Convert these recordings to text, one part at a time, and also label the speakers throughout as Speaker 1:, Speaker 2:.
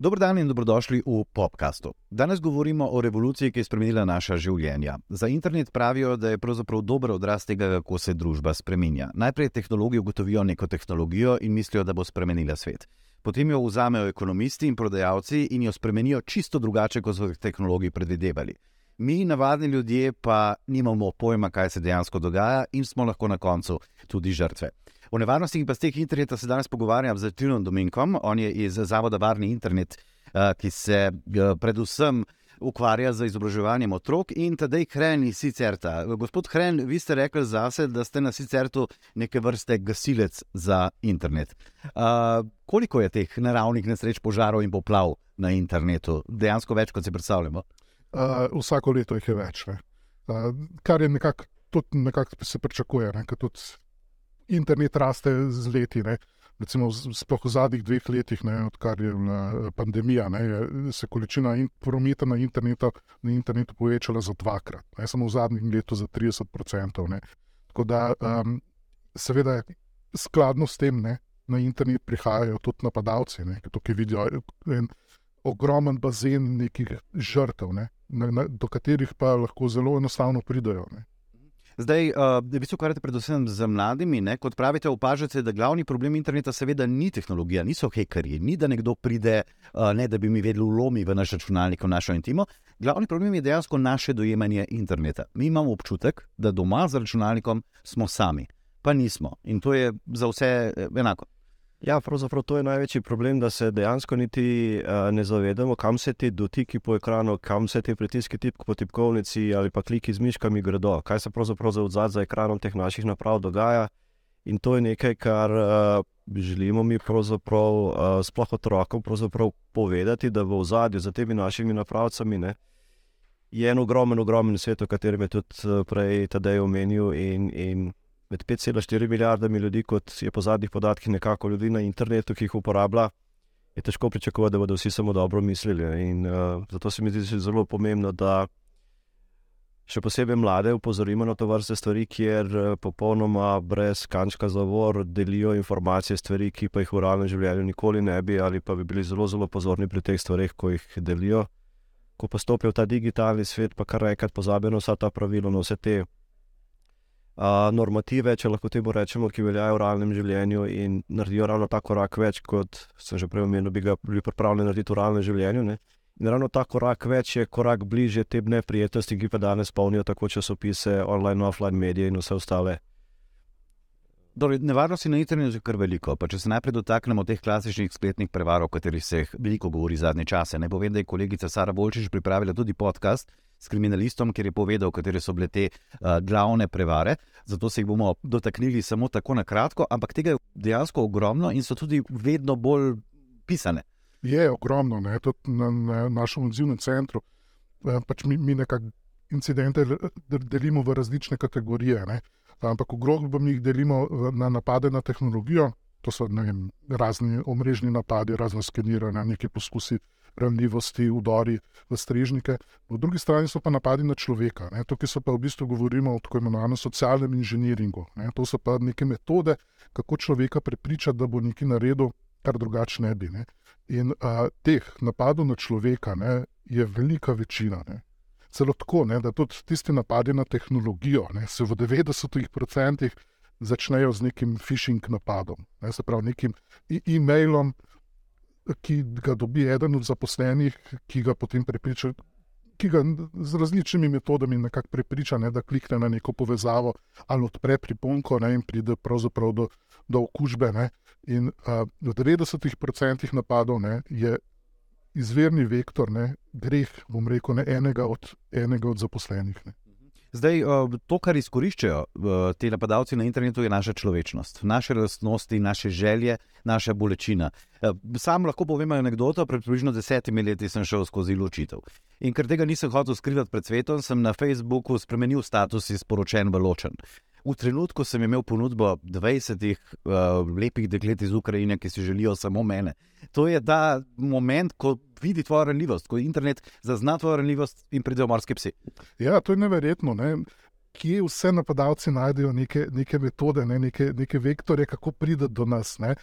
Speaker 1: Dobro dan in dobrodošli v podkastu. Danes govorimo o revoluciji, ki je spremenila naša življenja. Za internet pravijo, da je pravzaprav dober odraz tega, kako se družba spremenja. Najprej tehnologi ugotovijo neko tehnologijo in mislijo, da bo spremenila svet. Potem jo vzamejo ekonomisti in prodajalci in jo spremenijo čisto drugače, kot so tehnologi predvidevali. Mi, navadni ljudje, pa nimamo pojma, kaj se dejansko dogaja in smo lahko na koncu tudi žrtve. O nevarnostih in pa teh interneta se danes pogovarjam z Tilnom Dominkom. On je iz Zavoda Varni internet, eh, ki se eh, predvsem ukvarja z izobraževanjem otrok in tedaj Hren iz Sicerta. Gospod Hren, vi ste rekli zase, da ste na Sicertu neke vrste gasilec za internet. Uh, koliko je teh naravnih nesreč, požarov in poplav na internetu? Dejansko več, kot si predstavljamo?
Speaker 2: Uh, vsako leto jih je več. Uh, kar je nekako tudi nekak se pričakuje. Ne? internet raste z leti. Ne. Recimo, sploh v zadnjih dveh letih, ne, odkar je bila eh, pandemija, ne, je se količina in, prometa na internetu, na internetu povečala za dvakrat, ne samo v zadnjem letu za 30%. Ne. Tako da, um, seveda, skladno s tem, ne, na internet prihajajo tudi napadalci, ki tukaj vidijo en ogromen bazen nekih žrtev, ne, na, na, do katerih pa lahko zelo enostavno pridajo. Ne.
Speaker 1: Zdaj, uh, vi se ukvarjate predvsem z mladimi. Ne? Kot pravite, opažate, da glavni problem interneta seveda ni tehnologija, niso hekerji, ni da nekdo pride, uh, ne da bi mi vedeli vlomi v naš računalnik, v našo intimo. Glavni problem je dejansko naše dojemanje interneta. Mi imamo občutek, da doma z računalnikom smo sami, pa nismo. In to je za vse eh, enako.
Speaker 3: Ja, pravzaprav to je največji problem, da se dejansko niti uh, ne zavedamo, kam se ti dotiki po ekranu, kam se ti pritiski tipk po tipkovnici ali pa kliki z miškami gredo, kaj se pravzaprav za odzad za ekranom teh naših naprav dogaja. In to je nekaj, kar uh, želimo mi pravzaprav uh, sploh otrokom povedati, da v ozadju za temi našimi napravcami ne, je en ogromen, ogromen svet, o katerem je tudi prej Tadej omenil. In, in med 5,4 milijardami ljudi, kot je po zadnjih podatkih, nekako ljudi na internetu, ki jih uporablja, je težko pričakovati, da bodo vsi samo dobro mislili. In uh, zato se mi zdi zelo pomembno, da še posebej mlade upozorimo na to vrste stvari, kjer uh, popolnoma brez kančka zavor delijo informacije, stvari, ki pa jih v realnem življenju nikoli ne bi, ali pa bi bili zelo, zelo pozorni pri teh stvarih, ko jih delijo. Ko pa stopijo v ta digitalni svet, pa kar rekati, pozabijo na vsa ta pravila, na vse te normative, če lahko temu rečemo, ki veljajo v realnem življenju in naredijo ravno ta korak več, kot sem že prej omenil, bi ga bili pripravljeni narediti v realnem življenju. Ne? In ravno ta korak več je korak bližje tem neprijetnostim, ki pa danes polnijo tako časopise, online, offline medije in vse ostale.
Speaker 1: Torej, nevarnosti na internetu je kar veliko. Pa če se najprej dotaknemo teh klasičnih spletnih prevar, o katerih se veliko govori zadnje čase. Ne povem, da je kolegica Sara Bolčič pripravila tudi podcast, s kriminalistom, ker je povedal, katere so bile te uh, glavne prevare. Zato se jih bomo dotaknili samo tako na kratko, ampak tega je dejansko ogromno in so tudi vedno bolj pisane.
Speaker 2: Je ogromno, ne? tudi na, na našem odzivnem centru. Eh, pač mi, mi nekako incidente delimo v različne kategorije. Ne? Ampak ogromno mi jih delimo na napade na tehnologijo, to so vem, razni omrežni napadi, razno skeniranje, neki poskusi ranljivosti, udori v strežnike. Po drugi strani so pa napadi na človeka. Ne. Tukaj se pa v bistvu govorimo o tako imenovanem socialnem inženiringu. Ne. To so pa neke metode, kako človeka prepričati, da bo nekaj naredil, kar drugače ne bi. Ne. In a, teh napadov na človeka ne, je velika večina. Ne. Celo tako, ne, da tudi tisti napadi na tehnologijo ne, se v 90% začnejo z nekim phishing napadom, ne, se pravi, nekim e-mailom, ki ga dobi eden od zaposlenih, ki ga potem prepriča, ki ga z različnimi metodami nekako prepriča, ne, da klikne na neko povezavo ali odpre priponko ne, in pride pravzaprav do, do okužbe. Ne. In a, v 90% napadov ne, je izvirni vektor ne, greh, bom rekel, ne, enega, od, enega od zaposlenih. Ne.
Speaker 1: Zdaj, to, kar izkoriščajo ti napadalci na internetu, je naša človečnost, naše lastnosti, naše želje, naša bolečina. Sam lahko povem anekdoto. Pred približno desetimi leti sem šel skozi ločitev. In ker tega nisem hotel skrivati pred svetom, sem na Facebooku spremenil status iz poročen v ločen. V trenutku sem imel ponudbo 20 uh, lepih deklet iz Ukrajine, ki si želijo samo mene. To je ta moment, ko vidi tvojo ranljivost, ko internet zazna tvojo ranljivost in pridejo morski psi.
Speaker 2: Ja, to je neverjetno. Ne? kje vse napadalci najdejo neke, neke metode, ne, neke, neke vektorje, kako pride do nas. Ne.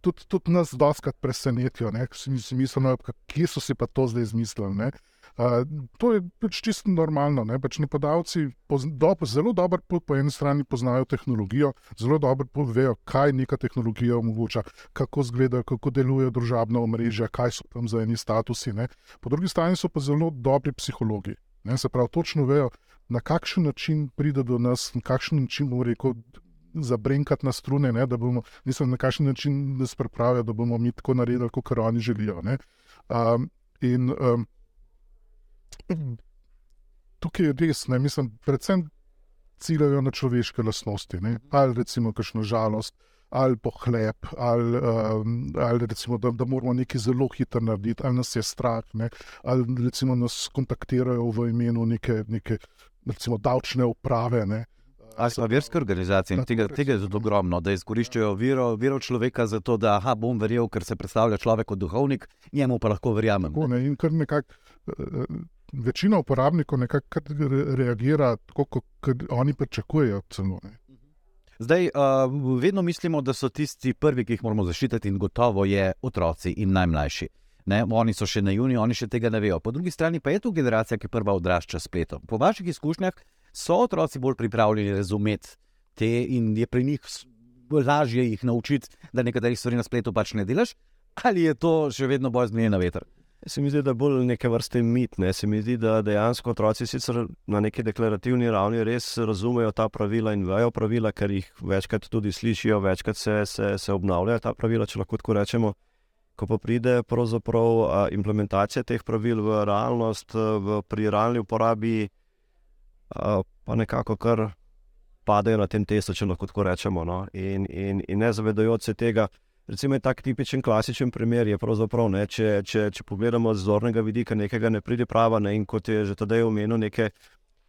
Speaker 2: Tudi, tudi nas doskrat presenetijo, ne, si mislimo, kje so si pa to zdaj izmislili. To je pač čisto normalno. Ne? Pač napadalci do, zelo dobro po, po eni strani poznajo tehnologijo, zelo dobro povejo, kaj neka tehnologija omogoča, kako izgledajo, kako delujejo družabna omrežja, kaj so tam za eni statusi. Ne? Po drugi strani so pa zelo dobri psihologi. Ne? Se pravi, točno vejo, na kakšen način pride do nas, na kakšen način bomo rekel. Zabrenkati na strune, ne, da bomo, mislim, na kakšen način nas pripravijo, da bomo mi tako naredili, kot oni želijo. Um, in um, tukaj je res, ne, mislim, predvsem ciljajo na človeške lastnosti, ne, ali recimo kakšno žalost, ali pohlep, ali, um, ali recimo, da, da moramo nekaj zelo hitro narediti, ali nas je strah, ne, ali recimo nas kontaktirajo v imenu neke, neke recimo, davčne uprave. Ne,
Speaker 1: Ali so verske organizacije tega, tega je zelo ogromno, da izkoriščajo vero, vero človeka za to, da aha, bom verjel, ker se predstavlja človek kot duhovnik, njemu pa lahko verjamem.
Speaker 2: Tako, ne, in kar nekako. Večina uporabnikov nekako reagira tako, kot oni pričakujejo. Celo,
Speaker 1: Zdaj, uh, vedno mislimo, da so tisti prvi, ki jih moramo zaščititi, in gotovo je otroci in najmlajši. Ne, oni so še na juni, oni še tega ne vejo. Po drugi strani pa je tu generacija, ki prva odrašča spletom. Po vaših izkušnjah so otroci bolj pripravljeni razumeti te in je pri njih lažje jih naučiti, da nekaterih stvari na spletu pač ne delaš, ali je to še vedno boj z na veter?
Speaker 3: Se mi zdi, da je bolj neke vrste mit. Ne? Se mi zdi, da dejansko otroci sicer na neki deklarativni ravni res razumejo ta pravila in vejo pravila, ker jih večkrat tudi slišijo, večkrat se, se, se obnavljajo ta pravila, če lahko tako rečemo. Ko pa pride pravzaprav implementacija teh pravil v realnost, v, pri realni uporabi, pa nekako kar padejo na tem testu, če lahko tako rečemo. No? In, in, in ne zavedajoč se tega, Recimo, je tak tipičen, klasičen primer. Ne, če, če, če pogledamo z zornega vidika, nekega ne pride prava, ne, in kot je že tedaj omenil, neke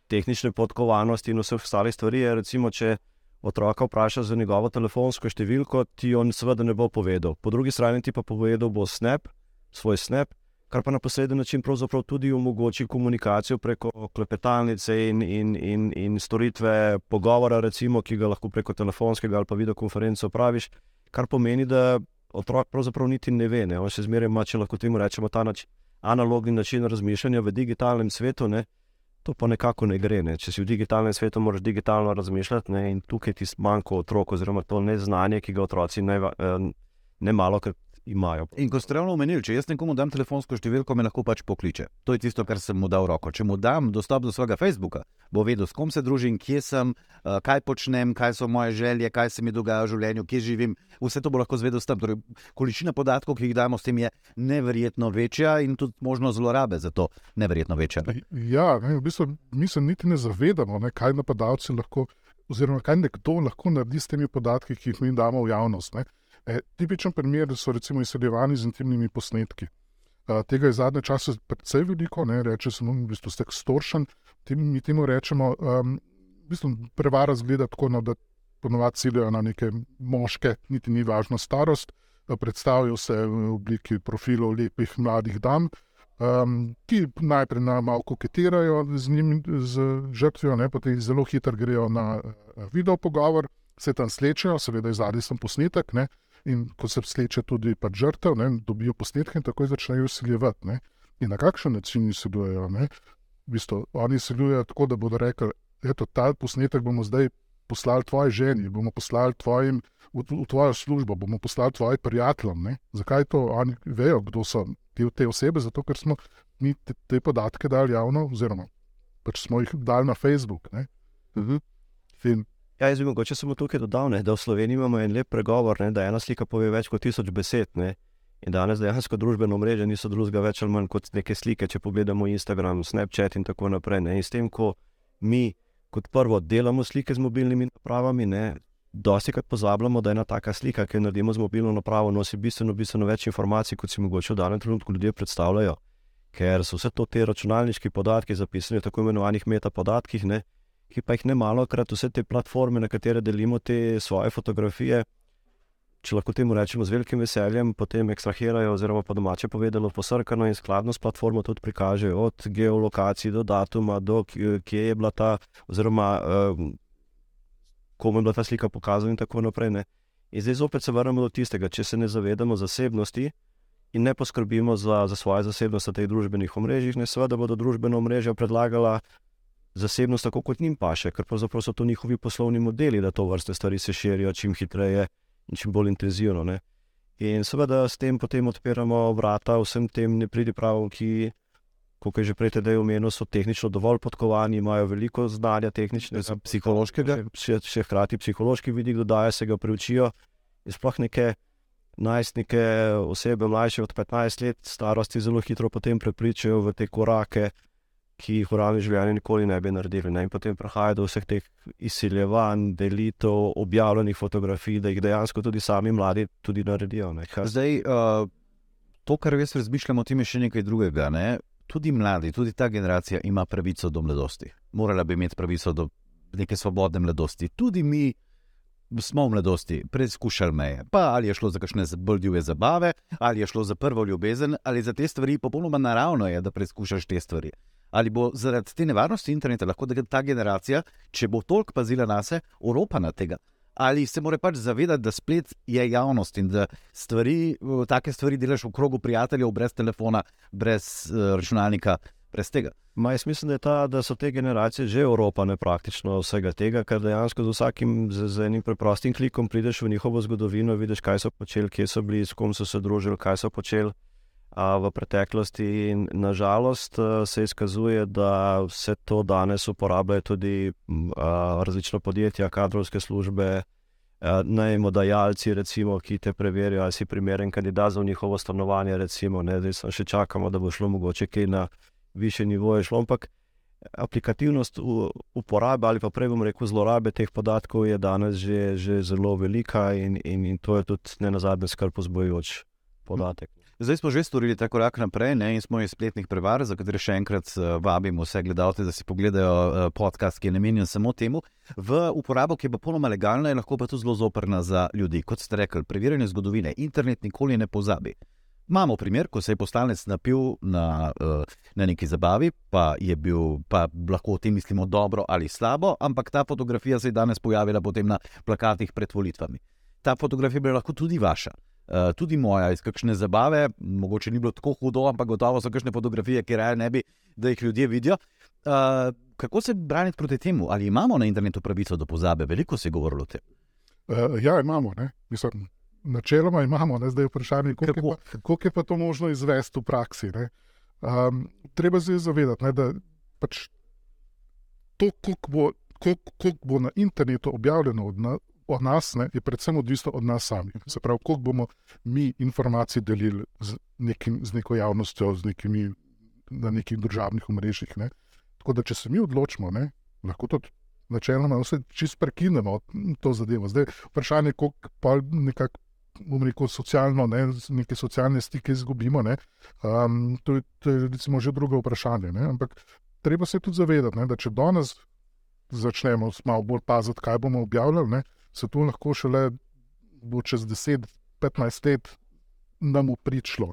Speaker 3: tehnične podkovanosti in vse ostale stvari. Je, recimo, če otroka vpraša za njegovo telefonsko številko, ti on seveda ne bo povedal. Po drugi strani ti pa povedal bo snap, svoj snap, kar pa na posreden način tudi omogoči komunikacijo preko klepetalnice in, in, in, in storitve pogovora, recimo, ki ga lahko preko telefonskega ali pa videokonference opraviš kar pomeni, da otrok pravzaprav niti ne ve. Ne? On še zmeraj ima, če lahko temu rečemo, ta nač, analogni način razmišljanja v digitalnem svetu. Ne? To pa nekako ne gre. Ne? Če si v digitalnem svetu, moraš digitalno razmišljati ne? in tukaj ti manjka otrok, oziroma to neznanje, ki ga otroci ne, eh, ne malo krat imajo.
Speaker 1: In ko ste ravno omenili, če jaz nekomu dam telefonsko številko, me lahko pač pokliče. To je tisto, kar sem mu dal roko. Če mu dam dostop do svojega Facebooka, bo vedel, s kom se družim, kje sem, eh, kaj počnem, kaj so moje želje, kaj se mi dogaja v življenju, kje živim. Vse to bo lahko zvedel s tem. Torej, količina podatkov, ki jih damo s tem, je neverjetno večja in tudi možnost zlorabe za to neverjetno večja.
Speaker 2: Ja, ne, v bistvu, mi se niti ne zavedamo, ne, kaj napadalci lahko. Oziroma, kaj nekdo lahko naredi s temi podatki, ki jih mi damo v javnost. Ne? E, tipičen primer so recimo izseljevani z intimnimi posnetki. E, tega je zadnje čase precej veliko, ne reče se mu, v bistvu ste storšen. Mi temu rečemo, um, v bistvu prevara zgleda tako, no, da ponovadi ciljajo na neke moške, niti ni važno starost, predstavijo se v obliki profilov lepih mladih dam. Um, ki najprej na malo koketirajo z, njim, z žrtvijo, ne, potem zelo hitro grejo na video pogovor, se tam slečejo, seveda je zadnji sem posnetek, ne, uh, in ko se sleče tudi pač žrtev, ne, dobijo posnetke in tako začnejo usiljevati. In na kakšen način usiljujejo? V bistvu, oni usiljujejo tako, da bodo rekli: Eto, ta posnetek bomo zdaj poslali tvoji ženi, bomo poslali tvojim, v, v tvojo službo, bomo poslali tvojim prijateljem. Ne? Zakaj to oni vejo, kdo so te, te osebe? Zato, ker smo mi te, te podatke dali javno, oziroma pač smo jih dali na Facebook. Uh -huh. In
Speaker 3: Ja, jaz bi mogoče samo tukaj dodal, ne, da v Sloveniji imamo en lep pregovor, ne, da ena slika pove več kot tisoč besed. Ne. In danes dejansko družbeno mreže niso drugega več ali manj kot neke slike, če pogledamo Instagram, Snapchat in tako naprej. Ne. In s tem, ko mi kot prvo delamo slike z mobilnimi napravami, ne, dosti krat pozabljamo, da ena taka slika, ki jo naredimo z mobilno napravo, nosi bistveno, bistveno več informacij, kot si mogoče v danem trenutku ljudje predstavljajo. Ker so vse to te računalniški podatki zapisani v tako imenovanih metapodatkih, ne, ki pa jih ne malo krat vse te platforme, na katere delimo te svoje fotografije, če lahko temu rečemo, z velikim veseljem potem ekstrahirajo, oziroma po domače povedano, posrkano in skladno s platformo tudi prikažejo, od geolokacij do datuma, do kje je bila ta, oziroma um, komu je bila ta slika pokazana, in tako naprej. Ne. In zdaj zopet se vrnemo do tistega, če se ne zavedamo zasebnosti in ne poskrbimo za, za svoje zasebnosti na teh družbenih omrežjih, ne seveda bodo družbena omrežja predlagala zasebnost tako, kot njim paše, ker pravzaprav so to njihovi poslovni modeli, da to vrste stvari se širijo čim hitreje in čim bolj intenzivno. Ne. In seveda s tem potem odpiramo vrata vsem tem nepridipravom, ki, kot je že prej tedaj omenil, so tehnično dovolj podkovani, imajo veliko znanja tehničnega,
Speaker 1: psihološkega.
Speaker 3: Še, še hkrati psihološki vidik dodaja, se ga preučijo. In sploh neke najstnike, osebe mlajše od 15 let starosti, zelo hitro potem prepričajo v te korake, ki jih realnem življenju nikoli ne bi naredili. Ne? In potem prihaja do vseh teh izsiljevanj, delitev, objavljenih fotografij, da jih dejansko tudi sami mladi tudi naredijo.
Speaker 1: Zdaj, uh, to, kar jaz razmišljam o tem, je še nekaj drugega. Ne? Tudi mladi, tudi ta generacija ima pravico do mladosti. Morala bi imeti pravico do neke svobodne mladosti. Tudi mi. Smo v mladosti preizkušali meje. Pa ali je šlo za kakšne bolj divje zabave, ali je šlo za prvo ljubezen, ali za te stvari, popolnoma naravno je, da preizkušaš te stvari. Ali bo zaradi te nevarnosti interneta lahko ta generacija, če bo toliko pazila na sebe, oropana tega? Ali se mora pač zavedati, da splet je javnost in da stvari, take stvari delaš v krogu prijateljev, brez telefona, brez uh, računalnika, brez tega?
Speaker 3: Ma, jaz mislim, da, ta, da so te generacije že oropane praktično vsega tega, ker dejansko z vsakim z, z enim preprostim klikom prideš v njihovo zgodovino, vidiš, kaj so počeli, kje so bili, s kom so se družili, kaj so počeli v preteklosti. In nažalost se izkazuje, da vse to danes uporabljajo tudi različna podjetja, kadrovske službe, najmodajalci, recimo, ki te preverijo, ali si primeren kandidat za njihovo stanovanje. Recimo, ne, zdaj še čakamo, da bo šlo mogoče kaj na više nivoje. Šlo, ampak aplikativnost uporabe ali pa prej bom rekel zlorabe teh podatkov je danes že, že zelo velika in, in, in to je tudi ne na zadnje skrb vzbojujoč podatek.
Speaker 1: Zdaj smo že storili ta korak naprej ne, in smo iz spletnih prevar, za katere še enkrat uh, vabimo vse gledalce, da si pogledajo uh, podcast, ki je namenjen samo temu, v uporabo, ki je popolnoma legalna in lahko pa tudi zelo zoprna za ljudi. Kot ste rekli, preverjanje zgodovine, internet nikoli ne pozabi. Imamo primer, ko se je poslanec napil na, uh, na neki zabavi, pa je bil, pa lahko o tem mislimo dobro ali slabo, ampak ta fotografija se je danes pojavila potem na plakatih pred volitvami. Ta fotografija bi lahko tudi vaša. Eh, tudi moja, iz kakšne zabave, mogoče ni bilo tako hudo, ampak gotovo so kakšne fotografije, ki raje ne bi, da jih ljudje vidijo. Uh, kako se braniti proti temu? Ali imamo na internetu pravico do pozabe? Veliko se je govorilo o tem.
Speaker 2: Uh, ja, imamo. Mislim, načeloma imamo, ne? zdaj je vprašanje, kako, kako je pa to možno izvesti v praksi. Um, treba se zavedati, ne, da pač to, koliko bo, kolik, kolik bo na internetu objavljeno od, na, od nas ne, je predvsem odvisno od nas samih. Se pravi, koliko bomo mi informacije delili z, nekim, z neko javnostjo, z nekimi, na nekih državnih omrežjih. Ne. Tako da, če se mi odločimo, ne, lahko to načeloma vse čist prekinemo to zadevo. Zdaj, vprašanje je, koliko pa nekako. Bomo rekel, socialno, ne, neke socialne stike izgubimo. Um, to, je, to je recimo že drugo vprašanje. Ne. Ampak treba se tudi zavedati, ne, da če danes začnemo malo bolj paziti, kaj bomo objavljali, ne, se to lahko šele bo čez 10-15 let nam upričlo.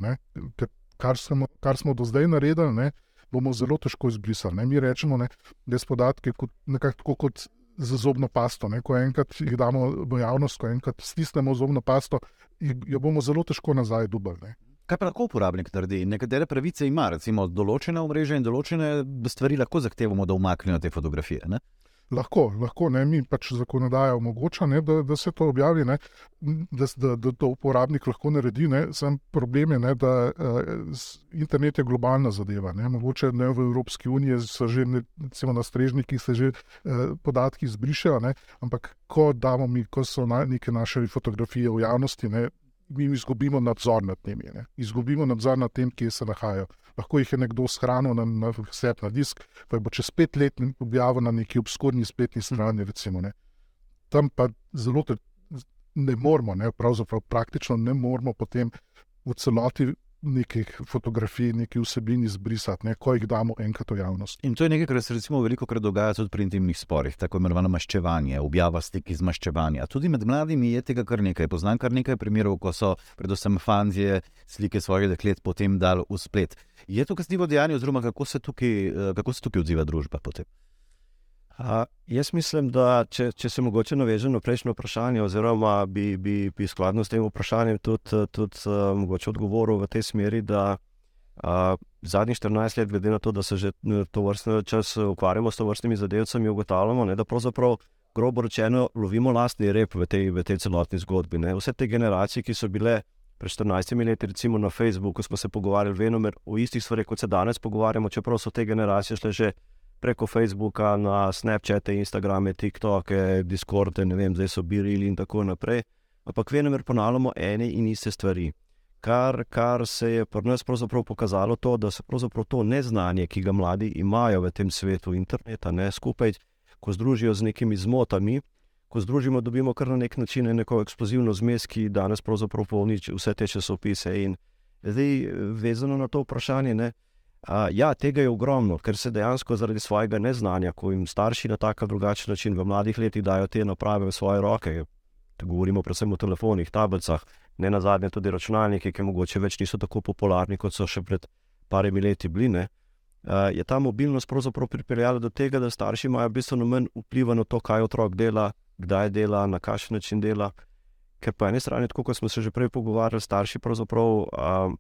Speaker 2: Kar, kar smo do zdaj naredili, ne, bomo zelo težko izbrisali. Ne. Mi rečemo, ne, da je podatke kot, nekako kot za zobno pasto. Ne. Ko enkrat jih damo v javnost, ko enkrat stisnemo zobno pasto, jo bomo zelo težko nazaj dubali.
Speaker 1: Kaj pa lahko uporabnik naredi? Nekatere pravice ima, recimo določene omrežje in določene stvari lahko zahtevamo, da umaknejo te fotografije. Ne?
Speaker 2: Lahko, lahko ne, mi pač zakonodaja omogoča, ne, da, da se to objavi, ne, da, da, da to uporabnik lahko naredi. Sam problem je, ne, da uh, internet je globalna zadeva. Ne, mogoče ne v Evropski uniji so že ne, na strežnikih se že uh, podatki zbrišajo, ne, ampak ko damo mi, ko so na, neke naše fotografije v javnosti, ne, mi izgubimo nadzor nad temi, ne, izgubimo nadzor nad tem, kje se nahajajo lahko jih je nekdo shranil na, na, na, na disk, pa bo čez pet let objavil na neki obskurni spletni strani. Recimo, Tam pa zelo ne moramo, ne, pravzaprav praktično ne moramo potem v celoti nekih fotografij, nekih vsebin izbrisati, ne, ko jih damo enkrat v javnost.
Speaker 1: In to je nekaj, kar se recimo veliko krat dogaja tudi pri intimnih sporih, tako imenovano maščevanje, objava stik iz maščevanja. Tudi med mladimi je tega kar nekaj. Poznam kar nekaj primerov, ko so predvsem fantje slike svojih deklet potem dal v splet. Je to kaznivo dejanje, oziroma kako se tukaj, eh, kako se tukaj odziva družba potem?
Speaker 3: A, jaz mislim, da če, če se mogoče navežem na prejšnjo vprašanje, oziroma bi, bi, bi skladno s tem vprašanjem tudi, tudi uh, odgovoril v tej smeri, da uh, zadnjih 14 let, glede na to, da se že to vrstno čas ukvarjamo s to vrstnimi zadevami, ugotavljamo, ne, da pravzaprav grobo rečeno lovimo lastni rep v tej, v tej celotni zgodbi. Ne. Vse te generacije, ki so bile pred 14 leti, recimo na Facebooku, smo se pogovarjali venomer o istih stvareh, kot se danes pogovarjamo, čeprav so te generacije šle že preko Facebooka, na Snapchate, Instagrame, TikToke, Discorde, ne vem, zdaj so birili in tako naprej. Ampak vedno ponavljamo ene in iste stvari. Kar, kar se je pri nas pokazalo, to, da se to neznanje, ki ga mladi imajo v tem svetu interneta, ne skupaj, ko združijo z nekimi zmotami, ko združimo, dobimo kar na nek način neko eksplozivno zmes, ki danes pravzaprav polni vse te časopise. In zdaj, vezano na to vprašanje, ne, Uh, ja, tega je ogromno, ker se dejansko zaradi svojega neznanja, ko jim starši na tak ali drugačen način v mladih letih dajo te naprave v svoje roke, govorimo predvsem o telefonih, tablicah, ne na zadnje tudi računalniki, ki mogoče več niso tako popularni, kot so še pred parimi leti bili. Uh, je ta mobilnost pravzaprav pripeljala do tega, da starši imajo bistveno manj vpliva na to, kaj otrok dela, kdaj dela, na kakšen način dela. Ker po eni strani, kot smo se že prej pogovarjali, starši pravzaprav uh,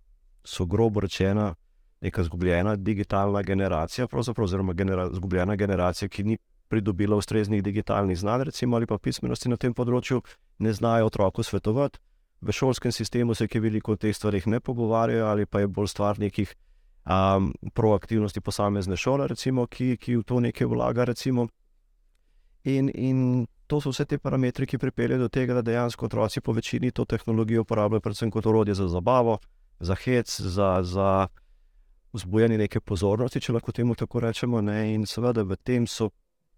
Speaker 3: so grobo rečeno neka izgubljena digitalna generacija, oziroma genera, izgubljena generacija, ki ni pridobila ustreznih digitalnih znanj, recimo, ali pa pismenosti na tem področju, ne znajo otroku svetovati. V šolskem sistemu se, ki veliko o teh stvarih ne pogovarjajo, ali pa je bolj stvar nekih um, proaktivnosti posamezne šole, recimo, ki, ki v to nekaj vlaga. Recimo. In, in to so vse te parametri, ki pripeljejo do tega, da dejansko otroci po večini to tehnologijo uporabljajo predvsem kot orodje za zabavo, za hec, za. za vzbujanje neke pozornosti, če lahko temu tako rečemo. Ne? In seveda v tem so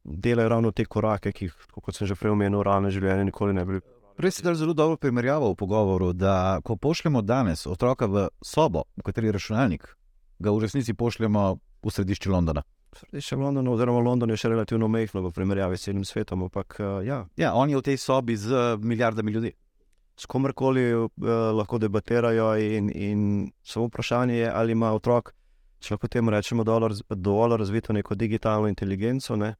Speaker 3: delali ravno te korake, ki jih, kot sem že prej omenil, realno življenje nikoli ne bi.
Speaker 1: Prej si dal zelo dobro primerjavo v pogovoru, da ko pošljemo danes otroka v sobo, v kateri je računalnik, ga v resnici pošljemo v središče Londona.
Speaker 3: Središče Londona, oziroma London je še relativno mehko v primerjavi s celim svetom. Ampak, uh, ja.
Speaker 1: ja, on je v tej sobi z milijardami ljudi.
Speaker 3: S komerkoli uh, lahko debatirajo, in, in samo vprašanje je, ali ima otrok če lahko temu rečemo, dovolj razvito neko digitalno inteligenco, ne,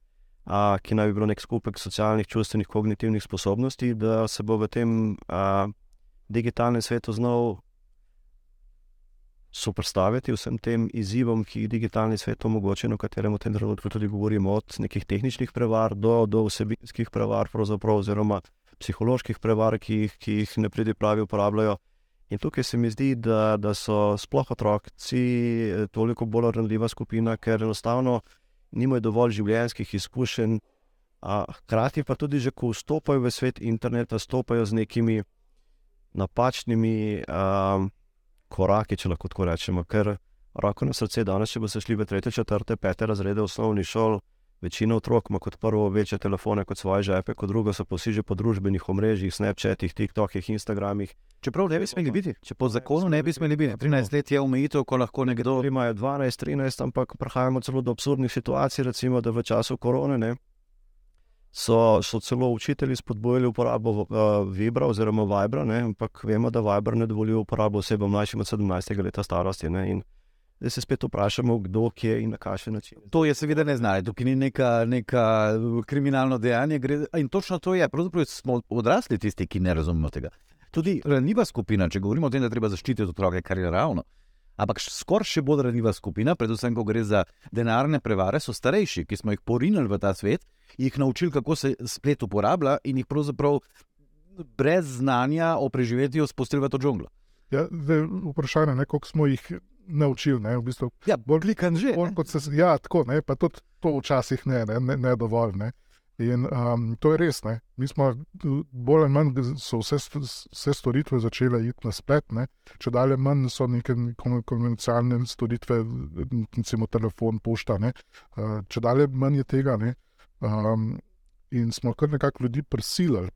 Speaker 3: a, ki naj bi bilo nek skupek socialnih, čustvenih, kognitivnih sposobnosti, da se bo v tem a, digitalnem svetu znal soprstaviti vsem tem izzivom, ki jih digitalni svet omogoča, o katerem v tem trenutku tudi govorimo, od nekih tehničnih prevar do, do vsebinskih prevar, oziroma psiholoških prevar, ki jih, ki jih ne pridi pravi uporabljajo. In tukaj se mi zdi, da, da so sploh otroci eh, toliko bolj ranljiva skupina, ker enostavno nimajo dovolj življenjskih izkušenj. Hkrati pa tudi, že ko vstopajo v svet interneta, stopajo z nekimi napačnimi um, koraki, če lahko tako rečemo. Ker roko na srce, danes, če boste šli v tretje, četrte, pete razrede osnovnih šol, Večina otrok ima kot prvo večje telefone kot svoje žepe, kot drugo so vsi že po družbenih omrežjih, Snapchatih, TikTokih, Instagramih.
Speaker 1: Čeprav ne bi smeli biti, če po zakonu ne bi smeli biti. 13 let je omejitev, ko lahko nekdo.
Speaker 3: Ima 12, 13, ampak prihajamo celo do absurdnih situacij, recimo da v času korone ne, so, so celo učitelji spodbojali uporabo uh, Vibra oziroma Vibra, ne, ampak vemo, da Vibra ne dovoljuje uporabo osebam mlajšim od 17 let starosti. Ne, da se spet vprašamo, kdo je in na kakšen način.
Speaker 1: To je seveda ne znanje, tukaj ni neka, neka kriminalno dejanje. Gre, in točno to je, pravzaprav smo odrasli tisti, ki ne razumemo tega. Tudi ranljiva skupina, če govorimo o tem, da treba zaščititi otroke, kar je ravno. Ampak skoraj še bolj ranljiva skupina, predvsem, ko gre za denarne prevare, so starejši, ki smo jih porinili v ta svet, jih naučili, kako se splet uporablja, in jih pravzaprav brez znanja o preživetju spustili v to džunglo.
Speaker 2: Ja, vprašanje je, koliko smo jih naučil. Ne, v bistvu,
Speaker 1: ja, bolj klikan že.
Speaker 2: Bolj, se, ja, tako, ne, pa tudi to včasih ne, ne, ne, ne dovolj. Ne. In um, to je res. Ne. Mi smo bolj ali manj, so vse, vse storitve začele iti na splet, ne. če dalje manj so neke konvencionalne storitve, recimo telefon, pošta. Ne. Uh, če dalje manj je tega. Ne. Um, in smo kar nekako ljudi prisilili,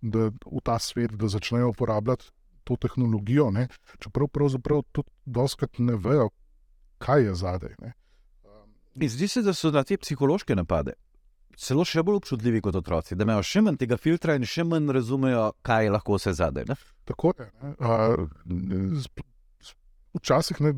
Speaker 2: da v ta svet začnejo uporabljati to tehnologijo, ne, čeprav pravzaprav tudi doskrat ne vejo, kaj je zadaj.
Speaker 1: In zdi se, da so na te psihološke napade celo še bolj občutljivi kot otroci, da imajo še manj tega filtra in še manj razumejo, kaj je lahko vse zadaj. Ne?
Speaker 2: Tako je. ne. A, Včasih, ne,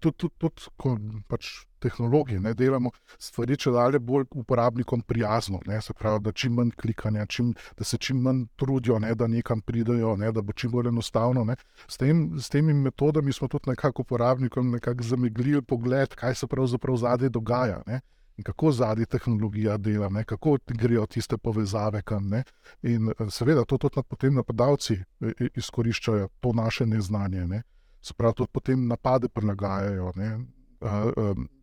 Speaker 2: tudi, tudi, tudi ko pač tehnologije ne, delamo stvari, če dalje bolj uporabnikom prijazno, ne, se pravi, da čim manj klikanja, čim, da se čim manj trudijo, ne, da nekam pridejo, ne, da bo čim bolj enostavno. Ne. S, tem, s temi metodami smo tudi nekako uporabnikom nekako zameglili pogled, kaj se pravzaprav zadaj dogaja. Ne. In kako zadnji tehnologija dela, ne, kako grejo tiste povezave kam. Ne. In seveda to tudi potem napadalci eh, eh, izkoriščajo to naše neznanje. Ne. Se pravi, tudi potem napade prilagajajo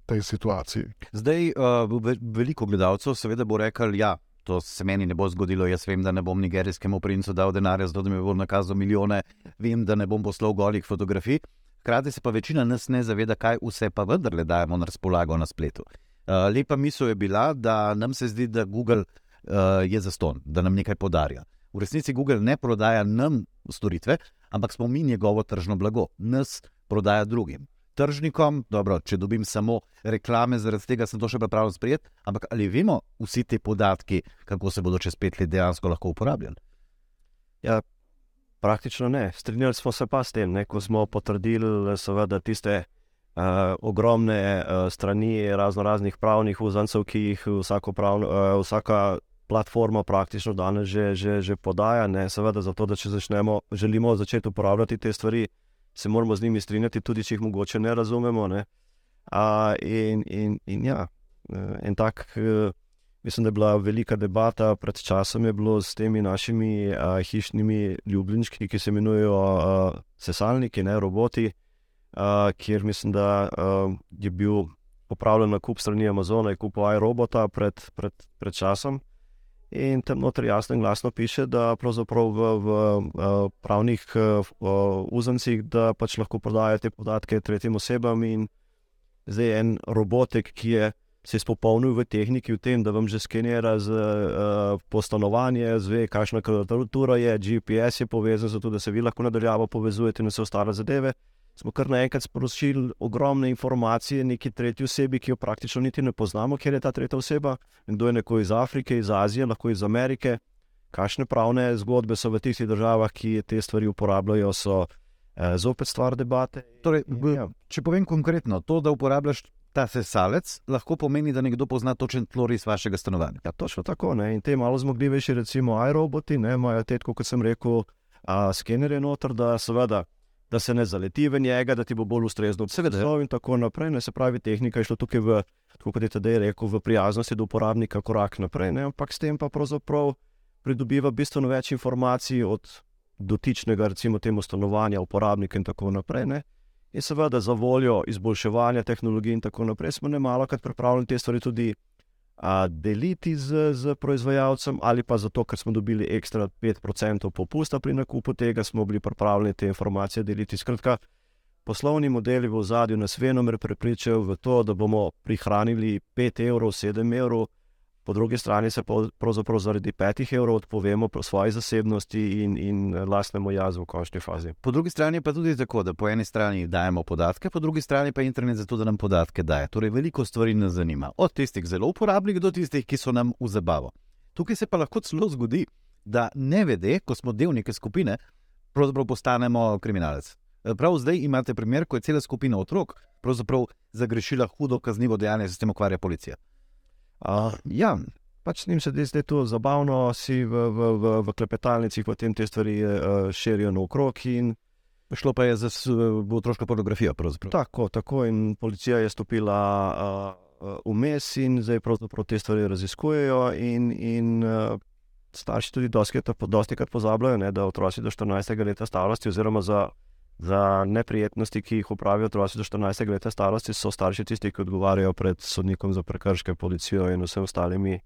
Speaker 2: tej situaciji.
Speaker 1: Zdaj, uh, ve- veliko gledalcev seveda bo rekel, da ja, to se meni ne bo zgodilo. Jaz vem, da ne bom nigerijskemu princu dal denarja, zato da mi bo nakazal milijone, vem, da ne bom poslal golih fotografij. Hkrati se pa večina nas ne zaveda, kaj vse pa vendarle dajemo na razpolago na spletu. Uh, lepa misel je bila, da nam se zdi, da Google uh, je zaston, da nam nekaj podarja. V resnici Google ne prodaja nam storitve, ampak smo mi njegovo tržno blago, nas prodaja drugim. Tržnikom, dobro, če dobim samo reklame, zaradi tega sem to še pripravljen sprejeti, ampak ali vemo vsi te podatki, kako se bodo čez pet let dejansko lahko uporabljali?
Speaker 3: Praktično ne. Strinjali smo se pa s tem, ne, ko smo potrdili, seveda, tiste uh, ogromne uh, strani razno raznih pravnih uzancev, ki jih vsako pravno, uh, vsaka platforma praktično danes že, že, že podaja. Ne, seveda, zato, če začnemo, želimo začeti uporabljati te stvari, se moramo z njimi strinjati, tudi če jih mogoče ne razumemo. Ne. Uh, in, in, in ja, eh, en tak. Uh, Mislim, da je bila velika debata pred časom s temi našimi uh, hišnimi ljubljenčki, ki se imenujejo sesalniki, ne roboti, uh, kjer mislim, da uh, je bil opravljen nakup strani Amazona, je kupil iRobota pred, pred, pred časom. In tam noter jasno in glasno piše, da pravzaprav v, v, pravnih uh, uzancih, da pač lahko prodajo te podatke tretjim osebam. In zdaj en robotek, ki je se izpopolnil v tehniki, v tem, da vam že skenira z uh, postanovanje, zve, kakšna kvadratura je, GPS je povezan, zato da se vi lahko nadaljavo povezujete in vse ostale zadeve. Smo kar naenkrat sporočili ogromne informacije neki tretji osebi, ki jo praktično niti ne poznamo, ker je ta tretja oseba. Kdo je neko iz Afrike, iz Azije, lahko iz Amerike. Kakšne pravne zgodbe so v tistih državah, ki te stvari uporabljajo, so eh, zopet stvar debate.
Speaker 1: Torej,
Speaker 3: In, ja.
Speaker 1: če povem konkretno, to, da uporabljaš ta sesalec, lahko pomeni, da nekdo pozna točen tloris vašega stanovanja.
Speaker 3: Ja, točno tako. Ne? In te malo zmogljivejši, recimo, iRoboti, ne, imajo te, kot sem rekel, a, skenerje noter, da, seveda, da se ne zaleti v njega, da ti bo bolj ustrezno odseval in tako naprej. Ne? Se pravi, tehnika je šla tukaj v, tako kot je tedaj rekel, v prijaznosti do uporabnika korak naprej, ne? ampak s tem pa pravzaprav pridobiva bistveno več informacij od dotičnega, recimo, temu stanovanja, uporabnika in tako naprej. Ne? In seveda za voljo izboljševanja tehnologij in tako naprej smo ne malo krat pripravljeni te stvari tudi deliti z, z proizvajalcem, ali pa zato, ker smo dobili ekstra 5% popusta pri nakupu tega, smo bili pripravljeni te informacije deliti. Skratka, poslovni modeli v ozadju nas venomer prepričajo v to, da bomo prihranili 5 evrov, 7 evrov, po drugi strani se pravzaprav zaradi 5 evrov odpovemo po svoji zasebnosti in, in lastnemu jazu v končni fazi.
Speaker 1: Po drugi strani pa tudi tako, da po eni strani dajemo podatke, po drugi strani pa internet zato, da nam podatke daje. Torej, veliko stvari nas zanima, od tistih zelo uporabnih do tistih, ki so nam v zabavo. Tukaj se pa lahko celo zgodi, da ne vede, ko smo del neke skupine, pravzaprav postanemo kriminalec. Prav zdaj imate primer, ko je cela skupina otrok pravzaprav zagrešila hudo kaznivo dejanje, s tem ukvarja policija.
Speaker 3: Uh, ja, pač njim se zdi, da je to zabavno, si v, v, v, v klepetalnicah potem te stvari uh, širijo naokrog.
Speaker 1: Šlo pa je za otroško pornografijo.
Speaker 3: tako, tako, in policija je stopila uh, uh, vmes in zdaj pravzaprav te stvari raziskujejo. In, in uh, starši tudi dosti krat pozabljajo, ne, da otroci do 14. leta starosti, oziroma za, za neprijetnosti, ki jih upravijo otroci do 14. leta starosti, so starši tisti, ki odgovarjajo pred sodnikom za prekrške, policijo in vsemi ostalimi.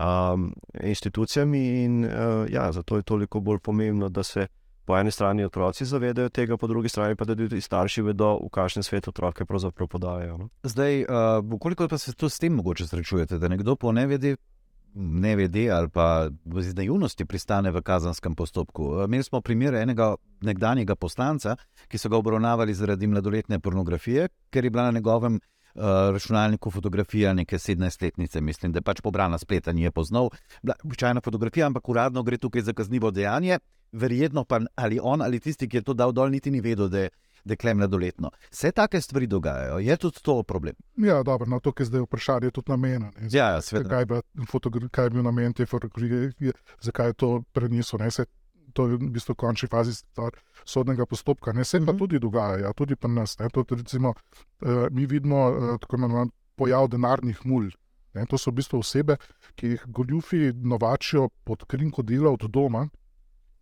Speaker 3: Um, institucijami, in uh, ja, zato je toliko bolj pomembno, da se po eni strani otroci zavedajo tega, po drugi strani pa tudi starši vedo, v kakšen svet otroke pravzaprav podajajo. No?
Speaker 1: Zdaj, uh, koliko pa se to s tem mogoče srečujete, da nekdo po nevedi ne vede ali pa iz naivnosti pristane v kazenskem postopku. Imeli smo primer enega nekdanjega poslanca, ki so ga obravnavali zaradi mladoletne pornografije, ker je bila na njegovem uh, računalniku fotografija neke 17-letnice, mislim, da je pač pobrana spleta, ni je poznal. Običajna fotografija, ampak uradno gre tukaj za kaznivo dejanje. Verjetno pa ali on ali tisti, ki je to dal dol, niti ni vedel, da je dekle mladoletno. Vse take stvari dogajajo, je tudi to problem.
Speaker 2: Ja, dobro, no, to, ki zdaj vprašanje, je tudi namenjeno.
Speaker 1: Ja, ja,
Speaker 2: kaj, kaj je bil namen te fotografije, zakaj je to preneslo. To je v bistvu končni fazi sodnega postopka. Ne se pa mhm. tudi dogaja, ja, tudi pri nas. Tudi, recimo, uh, mi vidimo uh, tako imenovan pojav denarnih mulj. Ne, to so v bistvu osebe, ki jih goljufi novačijo pod krinko dela od doma,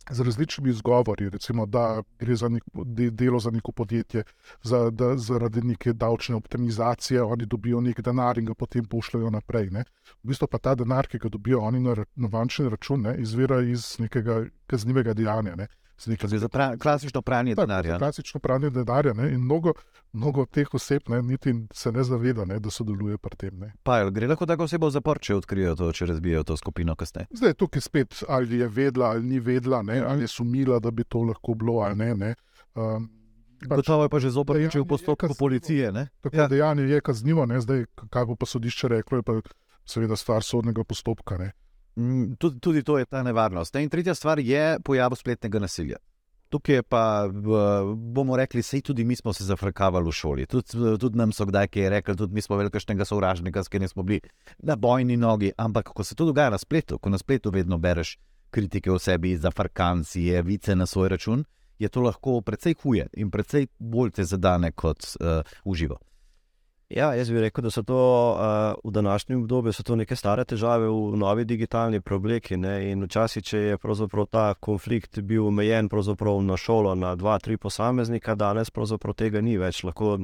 Speaker 2: z različnimi izgovori, recimo, da gre za nek, delo za neko podjetje, za, da zaradi neke davčne optimizacije oni dobijo nek denar in ga potem pošljajo naprej. Ne. V bistvu pa ta denar, ki ga dobijo oni na, na bančni račun, ne, izvira iz nekega kaznivega dejanja. Ne.
Speaker 1: Za pra, klasično pranje denarja.
Speaker 2: Klasično pranje denarja. Ne? In mnogo, mnogo teh oseb ne, niti se ne zaveda, ne, da sodeluje pri tem.
Speaker 1: Pa, gre lahko tako osebo v zapor, če odkrijejo to, če razbijajo to skupino kasneje.
Speaker 2: Zdaj tukaj spet, ali je vedela ali ni vedela, ne, ali je sumila, da bi to lahko bilo ali ne. ne. Um,
Speaker 1: Pač, Gotovo je pa že zopet, v postopku policije. Ne?
Speaker 2: Tako ja. dejanje je kaznivo, ne? zdaj kaj bo pa sodišče reklo, je pa seveda stvar sodnega postopka. Ne?
Speaker 1: Tudi, tudi to je ta nevarnost. In tretja stvar je pojav spletnega nasilja. Tukaj pa bomo rekli, da tudi mi smo se zafrkavali v šoli. Tudi, tudi nam so kdaj rekli, tudi mi smo velikašnega sovražnika, s katerim smo bili na bojni nogi. Ampak ko se to dogaja na spletu, ko na spletu vedno bereš kritike o sebi, zafrkancije, vice na svoj račun, je to lahko precej huje in precej bolj te zadane kot uh, uživo.
Speaker 3: Ja, jaz bi rekel, da so to uh, v današnjem obdobju neke stare težave v novi digitalni probleki. Ne? In včasih, če je ta konflikt bil omejen na šolo, na dva, tri posameznika, danes tega ni več. Lahko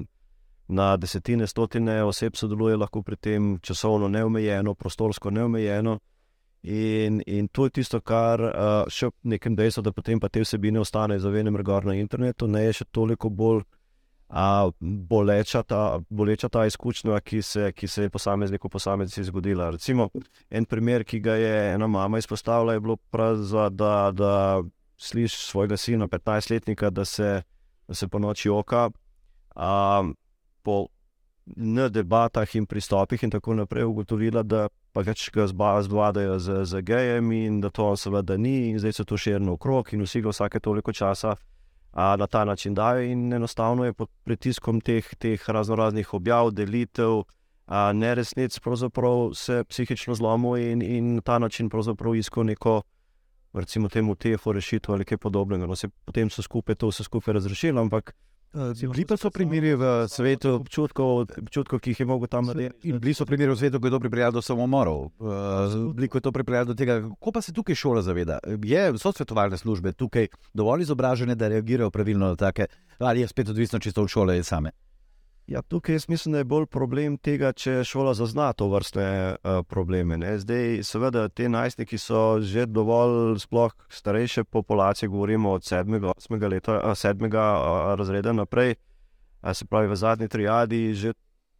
Speaker 3: na desetine, stotine oseb sodeluje, lahko pri tem časovno neomejeno, prostorsko neomejeno. In, in to je tisto, kar uh, še v nekem dejstvu, da potem pa te vsebine ostanejo zavedene na internetu, ne je še toliko bolj boleča ta, boleča ta izkušnja, ki se, ki se je posamezniku posameznici zgodila. Recimo, en primer, ki ga je ena mama izpostavila, je bilo prav, da, da slišiš svojega sina, 15-letnika, da se, da se po noči oka. A, po N debatah in pristopih, in tako naprej, ugotovila, da pa več ga zbadajo z, z gejem, in da to seveda ni, in zdaj se to širi okrog, in vsi ga vsake toliko časa a, na ta način dajo, in enostavno je pod pritiskom teh, teh razno raznih objav, delitev, neresnic, pravzaprav se psihično zlomil in, in na ta način pravzaprav iskal neko. Recimo, temu TFO rešitev ali kaj podobnega. No, se, potem so skupaj to vse skupaj razrešili, ampak
Speaker 1: Bili pa so primeri v svetu,
Speaker 3: občutkov, občutkov, ki jih je mogel tam narediti.
Speaker 1: Bili so primeri v svetu, ko je to pripeljalo do samomorov, bili ko je to pripeljalo do tega, kako pa se tukaj šola zaveda. Je, so svetovalne službe tukaj dovolj izobražene, da reagirajo pravilno na take, ali je spet odvisno čisto od šole same.
Speaker 3: Ja, tukaj mislim, da je bolj problem tega, če šola zazna to vrste uh, probleme. Ne. Zdaj, seveda, te najstniki so že dovolj, sploh starejše populacije, govorimo od sedmega, osmega leta, uh, sedmega uh, razreda naprej, se pravi v zadnji triadi, že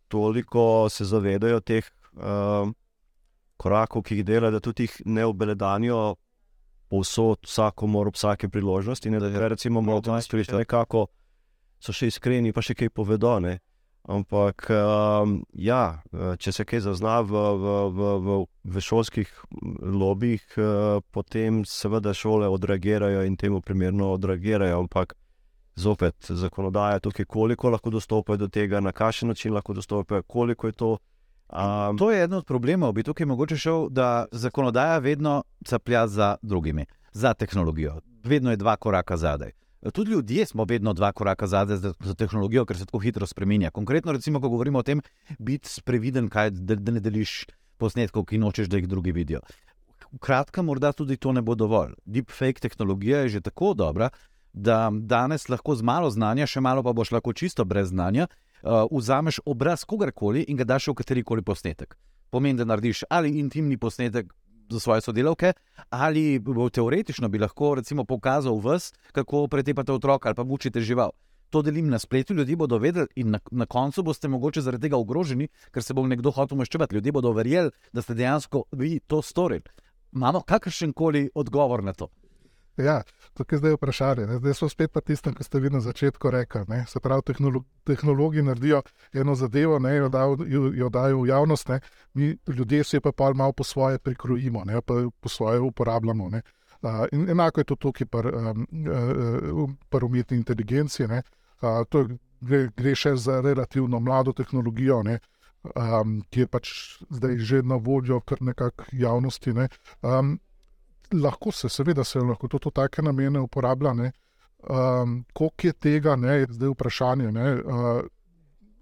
Speaker 3: toliko se zavedajo teh uh, korakov, ki jih delajo, da tudi jih ne obeledanijo povsod, vsakomor, ob vsake priložnosti. Ne, da, recimo, malo to izkoriščajo, nekako so še iskreni, pa še kaj povedo. Ne. Ampak, um, ja, če se kaj zazna v, v, v, v, v šolskih lobijih, uh, potem seveda šole odreagirajo in temu primerno odreagirajo. Ampak zopet zakonodaja tukaj, koliko lahko dostopajo do tega, na kakšen način lahko dostopajo, koliko je to.
Speaker 1: Um, to je eden od problemov, bi tukaj mogoče šel, da zakonodaja vedno caplja za drugimi, za tehnologijo. Vedno je dva koraka zadaj. Tudi ljudje smo vedno dva koraka zadaj za, tehnologijo, ker se tako hitro spremenja. Konkretno, recimo, ko govorimo o tem, biti previden, kaj, da, da ne deliš posnetkov, ki nočeš, da jih drugi vidijo. Kratka, morda tudi to ne bo dovolj. Deepfake tehnologija je že tako dobra, da danes lahko z malo znanja, še malo pa boš lahko čisto brez znanja, uh, vzameš obraz kogarkoli in ga daš v katerikoli posnetek. Pomeni, da narediš ali intimni posnetek za svoje sodelavke, ali bo teoretično bi lahko recimo, pokazal vas, kako pretepate otroka ali pa mučite žival. to delim na spletu, ljudje bodo vedeli, in na, na koncu boste mogoče zaradi tega ogroženi, ker se bo nekdo hotel maščevati. Ljudje bodo verjeli, da ste dejansko vi to storili. Imamo kakršen koli odgovor na to.
Speaker 2: Ja, tukaj zdaj je vprašanje. Ne? Zdaj smo spet pri tistem, kar ste vi na začetku rekli. Ne? Se pravi, tehnolo tehnologi naredijo eno zadevo, ne? jo, da, jo, jo dajo v javnost, ne? mi ljudje se pa pa malo po svoje prikrojimo, ne? pa po svoje uporabljamo. Ne? Uh, in enako je to tukaj pri um, uh, umetni inteligenci. Uh, to gre, gre še za relativno mlado tehnologijo, ne? um, ki je pač zdaj že na voljo kar nekak javnosti. Ne? Um, lahko se, seveda, se lahko to v take namene uporablja. Um, Koliko je tega, ne, je zdaj vprašanje. Uh,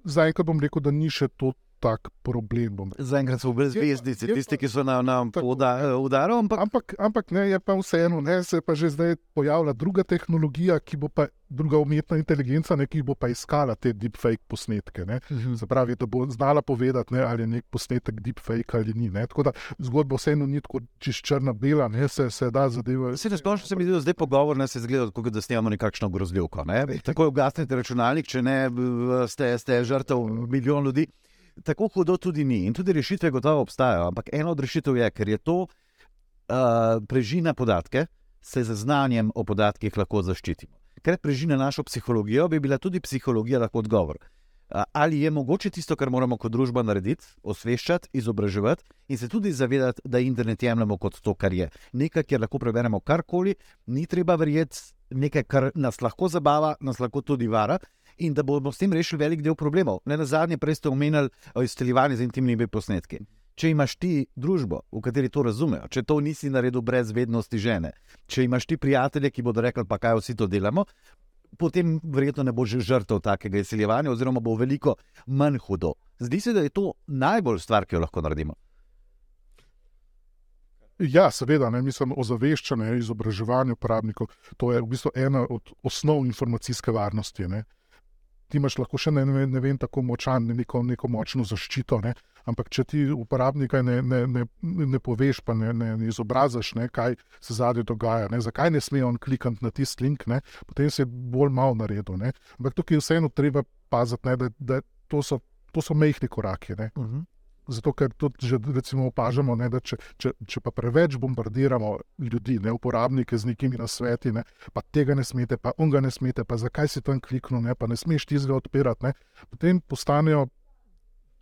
Speaker 2: Zaenkrat bom rekel, da ni še to tak problem.
Speaker 1: Zaenkrat so brez zvezdice, tisti, ki so na, na udaru.
Speaker 2: Ampak, ampak, ampak ne, je pa vseeno, ne, se pa že zdaj pojavlja druga tehnologija, ki bo pa druga umetna inteligenca, ne, ki bo pa iskala te deepfake posnetke. Mhm. Zapravi, da bo znala povedati, ne, ali je nek posnetek deepfake ali ni. Ne. Tako da zgodba vseeno ni tako čist črna-bela, ne se, se da zadeva.
Speaker 1: Se ne splošno se mi zdi, da zdaj pogovor ne se zgleda, kot da snimamo nekakšno grozljivko. Ne. Tako je ugasnite računalnik, če ne ste, ste žrtev milijon ljudi tako hudo tudi ni. In tudi rešitve gotovo obstajajo. Ampak ena od rešitev je, ker je to uh, prežina podatke, se z znanjem o podatkih lahko zaščitimo. Ker prežina našo psihologijo, bi bila tudi psihologija lahko odgovor. Uh, ali je mogoče tisto, kar moramo kot družba narediti, osveščati, izobraževati in se tudi zavedati, da internet jemljemo kot to, kar je. Nekaj, kjer lahko preberemo karkoli, ni treba verjeti, nekaj, kar nas lahko zabava, nas lahko tudi vara in da bomo s tem rešili velik del problemov. Ne na zadnje, prej ste omenjali izstreljevanje z intimnimi posnetki. Če imaš ti družbo, v kateri to razumejo, če to nisi naredil brez vednosti žene, če imaš ti prijatelje, ki bodo rekli, pa kaj vsi to delamo, potem verjetno ne boš žrtev takega izseljevanja, oziroma bo veliko manj hudo. Zdi se, da je to najbolj stvar, ki jo lahko naredimo.
Speaker 2: Ja, seveda, ne, mislim, ozaveščanje, izobraževanje uporabnikov, to je v bistvu ena od osnov informacijske varnosti. Ne ti imaš lahko še ne, ne, ne vem, tako močan, neko, neko močno zaščito. Ne? Ampak, če ti uporabnika ne, ne, ne, ne poveš, pa ne, ne, ne izobraziš, ne, kaj se zadaj dogaja, ne? zakaj ne sme on klikati na tisti link, ne? potem se je bolj malo naredil. Ne? Ampak tukaj je vseeno treba paziti, ne, da, da to, so, to so mehki koraki. Uh mhm. -huh. Zato, ker tudi že, recimo, opažamo, ne, da če, če, če pa preveč bombardiramo ljudi, ne uporabnike z nekimi nasveti, ne, pa tega ne smete, pa unga ne smete, pa zakaj si tam kliknil, ne, pa ne smeš ti zelo odpirati, ne, potem postanejo.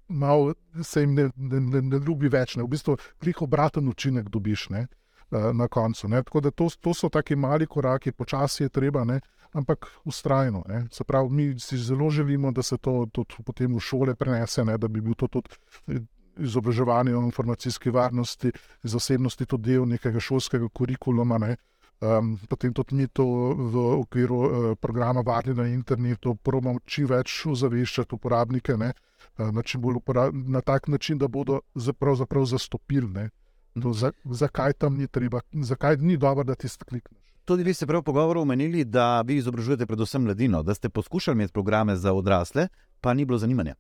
Speaker 2: Mal se jim ne, ne, ne, ne ljubi več, ne. v bistvu jih obraten učinek dobiš ne, eh, na koncu. Ne. Tako da to, to so taki mali koraki, počasi je treba, ne, ampak ustrajno. Se pravi, mi si zelo želimo, da se to tudi potem v šole prenese, ne, da bi bil to tudi izobraževanje o informacijski varnosti, zasebnosti, to del nekega šolskega kurikuluma. Ne. Um, potem tudi mi to v okviru uh, programa Varni na internetu probujemo čim več ozaveščati uporabnike ne, uh, na, uporab na tak način, da bodo zapravo zastopili. To, za, zakaj tam ni treba, zakaj ni dobro, da ti stkneš.
Speaker 1: Tudi vi ste prav v pogovoru omenili, da vi izobražujete predvsem mladino, da ste poskušali imeti programe za odrasle, pa ni bilo zanimanja.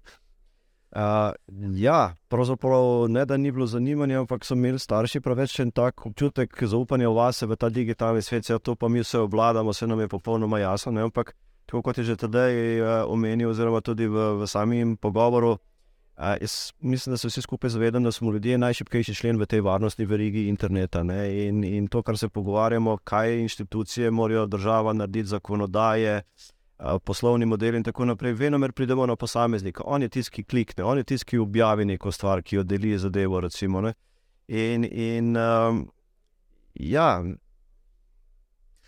Speaker 3: Uh, ja, pravzaprav ne, da ni bilo zanimanja, ampak so imeli starši preveč en tak občutek zaupanja v vas, v ta digitalni svet, ja, to pa mi vse obvladamo, vse nam je popolnoma jasno. Ne? Ampak, tako kot je že tedaj uh, omenil, oziroma tudi v, v samem pogovoru, uh, jaz mislim, da se vsi skupaj zavedamo, da smo ljudje najšipkejši člen v tej varnostni verigi interneta. In, in to, kar se pogovarjamo, kaj inštitucije morajo država narediti, zakonodaje poslovni model in tako naprej, vedno pridemo na posameznika. On je tisti, ki klikne, on je tisti, ki objavi neko stvar, ki jo deli zadevo. Recimo, in, in um, ja.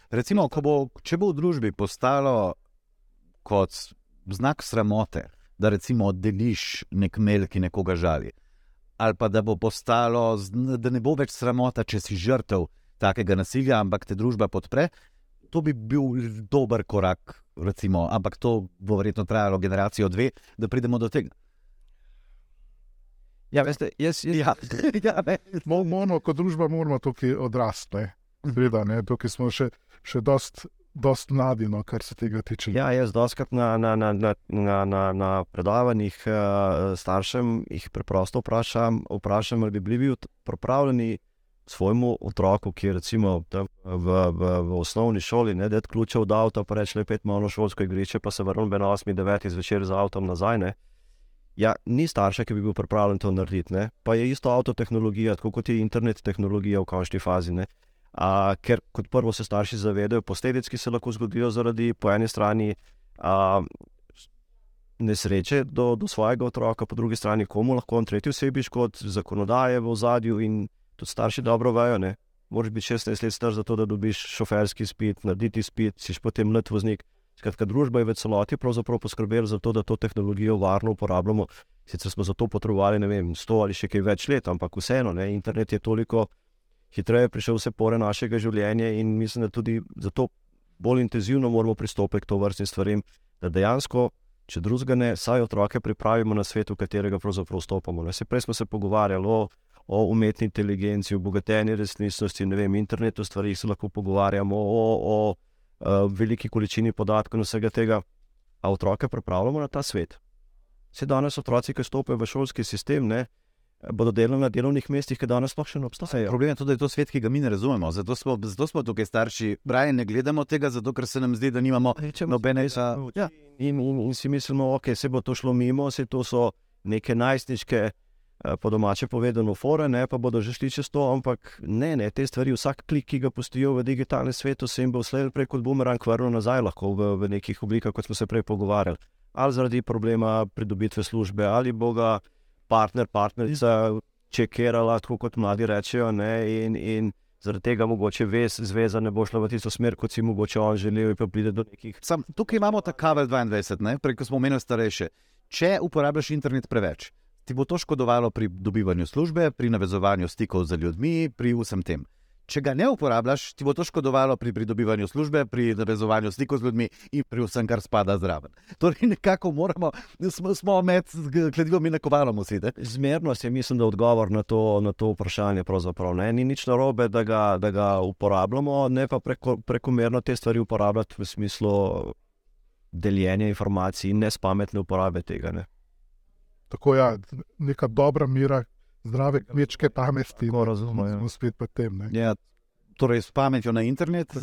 Speaker 1: Recimo, bo, če bo v družbi postalo kot znak sramote, da recimo deliš nek mail, ki nekoga žali, ali pa da bo postalo, da ne bo več sramota, če si žrtev takega nasilja, ampak te družba podpre, to bi bil dober korak recimo, ampak to bo verjetno trajalo generacijo dve, da pridemo do tega.
Speaker 3: Ja, veste, jaz, jaz, ja,
Speaker 2: ja, Moramo, kot družba, moramo tukaj odrasti. Zgleda, ne, tukaj smo še, še dost, dost mladi, no, kar se tega tiče.
Speaker 3: Ja, jaz doskrat na, na, na, na, na, na predavanjih uh, staršem jih preprosto vprašam, vprašam, ali bi bili pripravljeni svojemu otroku, ki je recimo v, v, v osnovni šoli, ne, da je ključe od avta, pa reče: Pet malo šolsko igrišče, pa se vrnem na 8-9 zvečer z avtom nazaj. Ne. Ja, ni starša, ki bi bil pripravljen to narediti. Ne. Pa je isto avtotehnologija, tako kot je internet tehnologija v končni fazi. A, ker kot prvo se starši zavedajo posledic, ki se lahko zgodijo zaradi po eni strani a, nesreče do, do svojega otroka, po drugi strani komu lahko on tretji osebi škod, zakonodaje v ozadju in tudi starši dobro vajo. Moraš biti 16 let star za to, da dobiš šoferski spit, narediti spit, si potem mlad voznik. Skratka, družba je v celoti poskrbela za to, da to tehnologijo varno uporabljamo. Sicer smo za to potrebovali vem, 100 ali še kaj več let, ampak vseeno, ne, internet je toliko hitreje prišel vse pore našega življenja in mislim, da tudi zato bolj intenzivno moramo pristopiti k to vrstnim stvarem, da dejansko, če drugega ne, saj otroke pripravimo na svet, v katerega pravzaprav vstopamo. Se prej smo se pogovarjali o, o umetni inteligenci, o bogateni resničnosti, ne vem, internetu stvari se lahko pogovarjamo o, o, o veliki količini podatkov in vsega tega, a otroke pripravljamo na ta svet. Se danes otroci, ki stopajo v šolski sistem, ne, bodo delali na delovnih mestih, ki danes sploh še ne obstajajo.
Speaker 1: Problem je tudi, da je to svet, ki ga mi ne razumemo. Zato smo, zato smo tukaj starši. Braje ne gledamo tega, zato ker se nam zdi, da nimamo nobene
Speaker 3: za. Ja. In, in, in si mislimo, da okay, se bo to šlo mimo, se to so neke najstniške. Eh, po domače povedano, fore, ne, pa bodo že šli čez to, ampak ne, ne, te stvari, vsak klik, ki ga pustijo v digitalnem svetu, se jim bo vse prej kot bumerang vrnil nazaj, lahko v, v nekih oblikah, kot smo se prej pogovarjali. Ali zaradi problema pridobitve službe, ali boga partner, partnerica čekirala, tako kot mladi rečejo. Ne, in, in zaradi tega mogoče vez, zveza ne bo šla v tisto smer, kot si mogoče on želel, pa pride do nekih.
Speaker 1: Sam, tukaj imamo ta kabel 22, preko smo omenili starejše. Če uporabljaš internet preveč, ti bo to škodovalo pri dobivanju službe, pri navezovanju stikov z ljudmi, pri vsem tem če ga ne uporabljaš, ti bo to škodovalo pri pridobivanju službe, pri navezovanju stikov z ljudmi in pri vsem, kar spada zraven. Torej, nekako moramo, smo, smo med kladivom in nakovalom vsi.
Speaker 3: Zmernost je, mislim, da odgovor na to, na to vprašanje. Ni nič narobe, da ga, da ga uporabljamo, ne pa preko, prekomerno te stvari uporabljati v smislu deljenja informacij in nespametne uporabe tega. Ne.
Speaker 2: Tako ja, neka dobra mira, zdrave kmečke pameti.
Speaker 3: Tako razumemo.
Speaker 2: Ja. Spet pa tem.
Speaker 1: Ja, torej, s pametjo na internet eh,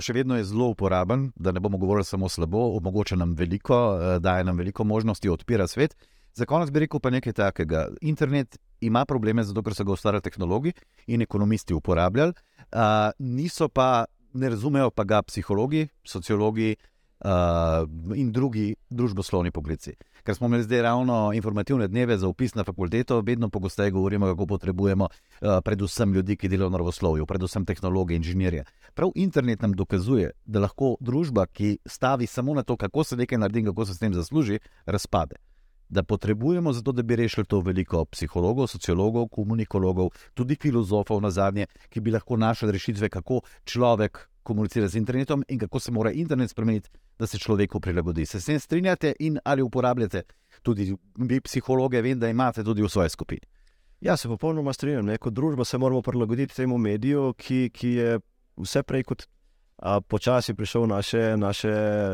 Speaker 1: še vedno je zelo uporaben, da ne bomo govorili samo slabo, omogoča nam veliko, eh, daje nam veliko možnosti, odpira svet. Za konec bi rekel pa nekaj takega. Internet ima probleme, zato ker so ga ustvarjali tehnologi in ekonomisti uporabljali, uh, niso pa, ne razumejo pa ga psihologi, sociologi, uh, in drugi družboslovni poklici. Ker smo imeli zdaj ravno informativne dneve za upis na fakulteto, vedno pogosteje govorimo, kako potrebujemo uh, predvsem ljudi, ki delajo na naravoslovju, predvsem tehnologe, inženirje. Prav internet nam dokazuje, da lahko družba, ki stavi samo na to, kako se nekaj naredi in kako se s tem zasluži, razpade. Da potrebujemo za to, da bi rešili to veliko psihologov, sociologov, komunikologov, tudi filozofov na zadnje, ki bi lahko našli rešitve, kako človek komunicira z internetom in kako se mora internet spremeniti, da se človeku prilagodi. Se s tem strinjate in ali uporabljate tudi vi, psihologe, vem, da imate tudi v svoji skupini.
Speaker 3: Ja, se popolnoma strinjam. Ne? Kot družba se moramo prilagoditi temu mediju, ki, ki je vse prej kot a, počasi prišel v naše, naše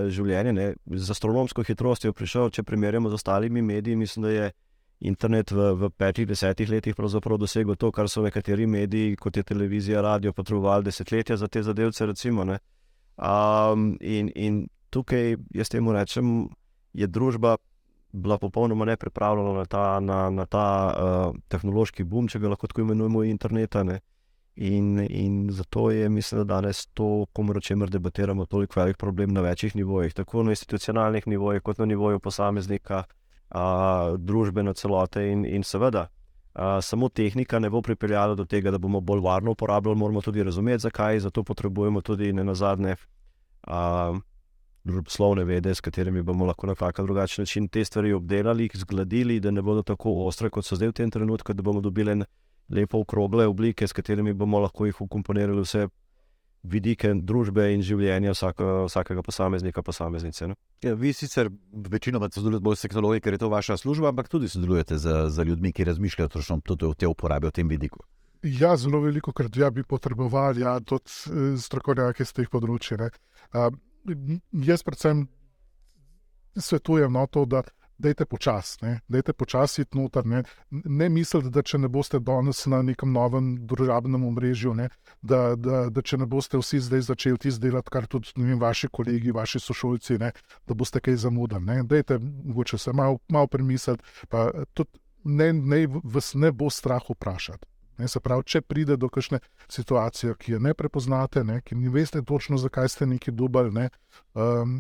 Speaker 3: življenje. Ne? Z astronomsko hitrostjo je prišel, če primerjamo z ostalimi mediji, mislim, da je internet v, v petih, desetih letih dosegel to, kar so nekateri mediji, kot je televizija, radio, potrebovali desetletja za te zadevce. Recimo, um, in, in tukaj, jaz temu rečem, je družba bila popolnoma nepripravljena na ta, na, na ta uh, tehnološki boom, če ga lahko tako imenujemo, interneta. Ne? In, in zato je, mislim, da danes to, o čemer debatiramo, toliko velik problem na večjih nivojih, tako na institucionalnih nivojih, kot na nivoju posameznika a, družbene celote. In, in seveda, a, samo tehnika ne bo pripeljala do tega, da bomo bolj varno uporabljali, moramo tudi razumeti, zakaj. Zato potrebujemo tudi ne na zadnje. Družboslovne vede, s katerimi bomo lahko na kakšen drugačen način te stvari obdelali, jih zgladili, da ne bodo tako ostre, kot so zdaj v tem trenutku, da bomo dobili lepo okrogle oblike, s katerimi bomo lahko jih ukomponirali vse vidike družbe in življenja vsako, vsakega posameznika, posameznice.
Speaker 1: Ja, vi sicer večinoma sodelujete bolj s tehnologijo, ker je to vaša služba, ampak tudi sodelujete z, z ljudmi, ki razmišljajo točno tudi o tej uporabi, o tem vidiku.
Speaker 2: Ja, zelo veliko krat ja, bi potrebovali ja, tudi eh, strokovnjake z teh področji. Uh, jaz predvsem svetujem no, to, da, dajte počasi, dajte počasi iti noter. Ne, ne mislite, da če ne boste danes na nekem novem družabnem omrežju, ne, da, da, da če ne boste vsi zdaj začeli tisto delati, kar tudi vem, vaši kolegi, vaši sošolci, ne, da boste kaj zamudili. Dajte mogoče se malo mal premisliti, pa tudi ne, ne, vas ne bo strah vprašati. Ne, se pravi, če pride do kakšne situacije, ki je ne prepoznate, ne, ki ne veste točno, zakaj ste neki dubali, ne, um,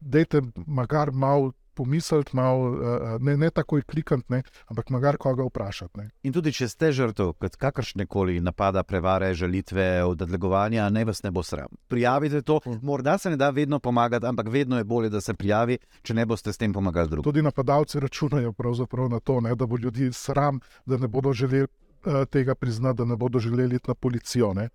Speaker 2: dajte magar malo pomisliti, malo, uh, ne, ne takoj klikati, ne, ampak magar koga vprašati. Ne.
Speaker 1: In tudi, če ste žrtev kakršne koli napada, prevare, žalitve, odlegovanja, ne vas ne bo sram. Prijavite to, hm. morda se ne da vedno pomagati, ampak vedno je bolje, da se prijavi, če ne boste s tem pomagali drugim.
Speaker 2: Tudi napadalci računajo na to, ne, da bo ljudi sram, da ne bodo želeli uh, tega priznati, da ne bodo želeli iti na policijo. Ne.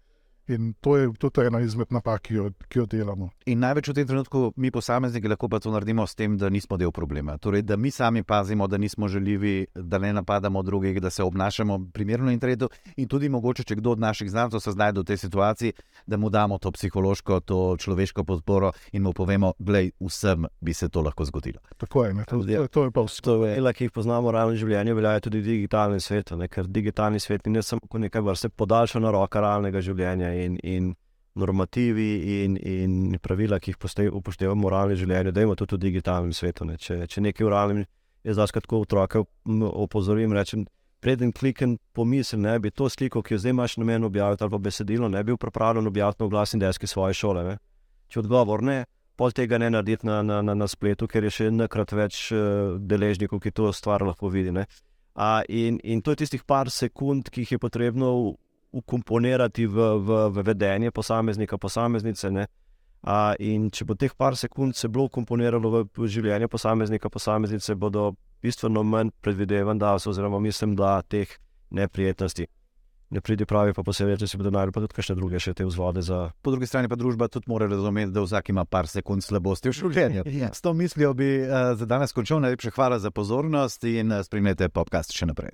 Speaker 2: In to je tudi ena izmed napak, ki jo, ki jo delamo.
Speaker 1: In največ v tem trenutku mi, posamezniki, lahko pa to naredimo s tem, da nismo del problema. Torej, da mi sami pazimo, da nismo želivi, da ne napadamo drugih, da se obnašamo primerno in tretjo. In tudi mogoče, če kdo od naših znancev se znajde v tej situaciji, da mu damo to psihološko, to človeško podporo in mu povemo, da vsem bi se to lahko zgodilo.
Speaker 2: Tako je, to, to, to je pa vse. To
Speaker 3: je, ki jih poznamo v realnem življenju, veljajo tudi v digitalnem svetu, ne? ker digitalni svet ni samo nekaj vrste podaljšana roka realnega življenja in, in normativi in, in pravila, ki jih upoštevamo v moralnem življenju, da imamo tudi v digitalnem svetu. Ne. Če, če nekaj v realnem je zdaj tako otroke opozorim, rečem. Preden kliknem, pomislim, da bi to sliko, ki jo zdaj imaš na meni objaviti, ali pa besedilo, ne bil pripravljen objaviti na glasni deski svoje šole. Ne? Če odgovor ne, pol tega ne narediti na, na, na, na spletu, ker je še enkrat več uh, deležnikov, ki to stvar lahko vidi. Uh, in, in to je tistih par sekund, ki jih je potrebno ukomponirati v, v, v vedenje posameznika, posameznice. A, in če bo teh par sekund se bilo ukomponiralo v, življenje posameznika, posameznice bodo bistveno manj predvidevan, da so, oziroma mislim, da teh neprijetnosti. Ne pridi pravi, pa posebej, če si bodo najdel, pa tudi kakšne druge še te vzvode. Za...
Speaker 1: Po drugi strani pa družba tudi mora razumeti, da vsak ima par sekund slabosti v življenju. Ja. S to mislijo bi uh, za danes končal. Najlepša hvala za pozornost in uh, spremljajte podcast še naprej.